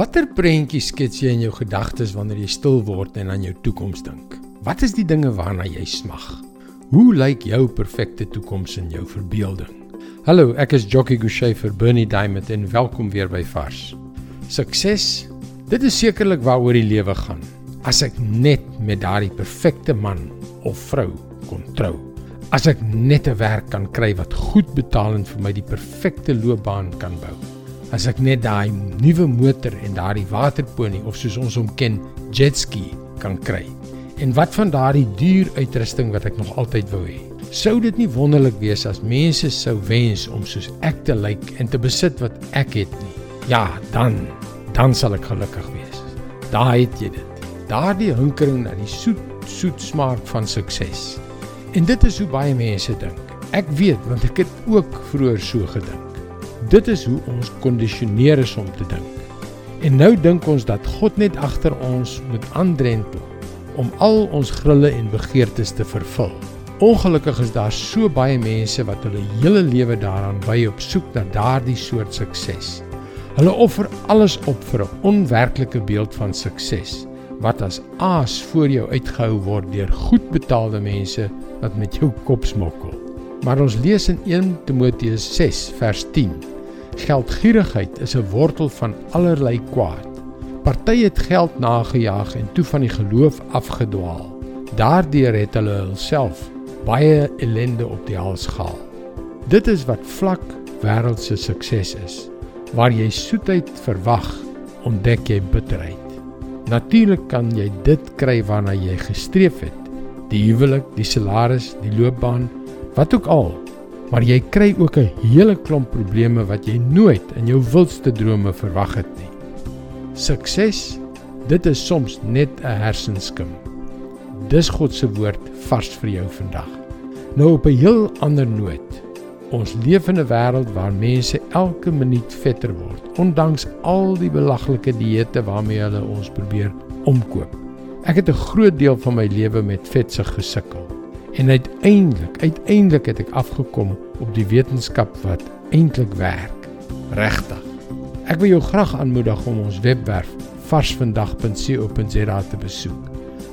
Watter prentjie skets jy in jou gedagtes wanneer jy stil word en aan jou toekoms dink? Wat is die dinge waarna jy smag? Hoe lyk jou perfekte toekoms in jou verbeelding? Hallo, ek is Jockey Gouchee vir Bernie Diamond en welkom weer by Vars. Sukses, dit is sekerlik waaroor die lewe gaan. As ek net met daardie perfekte man of vrou kon trou. As ek net 'n werk kan kry wat goed betaal en vir my die perfekte loopbaan kan bou. As ek net daai nuwe motor en daardie waterponie of soos ons hom ken, jetski kan kry. En wat van daardie duur uitrusting wat ek nog altyd wou hê? Sou dit nie wonderlik wees as mense sou wens om soos ek te lyk en te besit wat ek het nie? Ja, dan dan sal ek gelukkig wees. Daar het jy dit. Daardie hinkering na die soet soet smaak van sukses. En dit is hoe baie mense dink. Ek weet want ek het ook vroeër so gedink. Dit is hoe ons kondisioneer is om te dink. En nou dink ons dat God net agter ons moet aandrentel om al ons grille en begeertes te vervul. Ongelukkig is daar so baie mense wat hulle hele lewe daaraan wy op soek na daardie soort sukses. Hulle offer alles op vir 'n onwerklike beeld van sukses wat as aas voor jou uitgehou word deur goed betaalde mense wat met jou kop smokkel. Maar ons lees in 1 Timoteus 6 vers 10: Geldgierigheid is 'n wortel van allerlei kwaad. Party het geld nagejaag en toe van die geloof afgedwaal. Daardeur het hulle hulself baie ellende op die hals gehaal. Dit is wat vlak wêreldse sukses is. Waar jy soetheid verwag, ontdek jy bitterheid. Natuurlik kan jy dit kry waarna jy gestreef het. Die huwelik, die salaris, die loopbaan, wat ook al. Maar jy kry ook 'n hele klomp probleme wat jy nooit in jou wildste drome verwag het nie. Sukses, dit is soms net 'n hersenskim. Dis God se woord vars vir jou vandag. Nou op 'n heel ander noot. Ons leef in 'n wêreld waar mense elke minuut vetter word, ondanks al die belaglike dieete waarmee hulle ons probeer omkoop. Ek het 'n groot deel van my lewe met vetsig gesukkel en uiteindelik, uiteindelik het ek afgekom op die wetenskap wat eintlik werk. Regtig. Ek wil jou graag aanmoedig om ons webwerf varsvandag.co.za te besoek.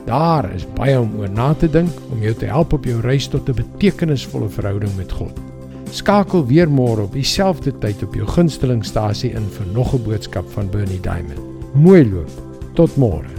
Daar is baie om oor na te dink om jou te help op jou reis tot 'n betekenisvolle verhouding met God. Skakel weer môre op dieselfde tyd op jou gunstelingstasie in vir nog 'n boodskap van Bernie Diamond. Mooi loop. Tot môre.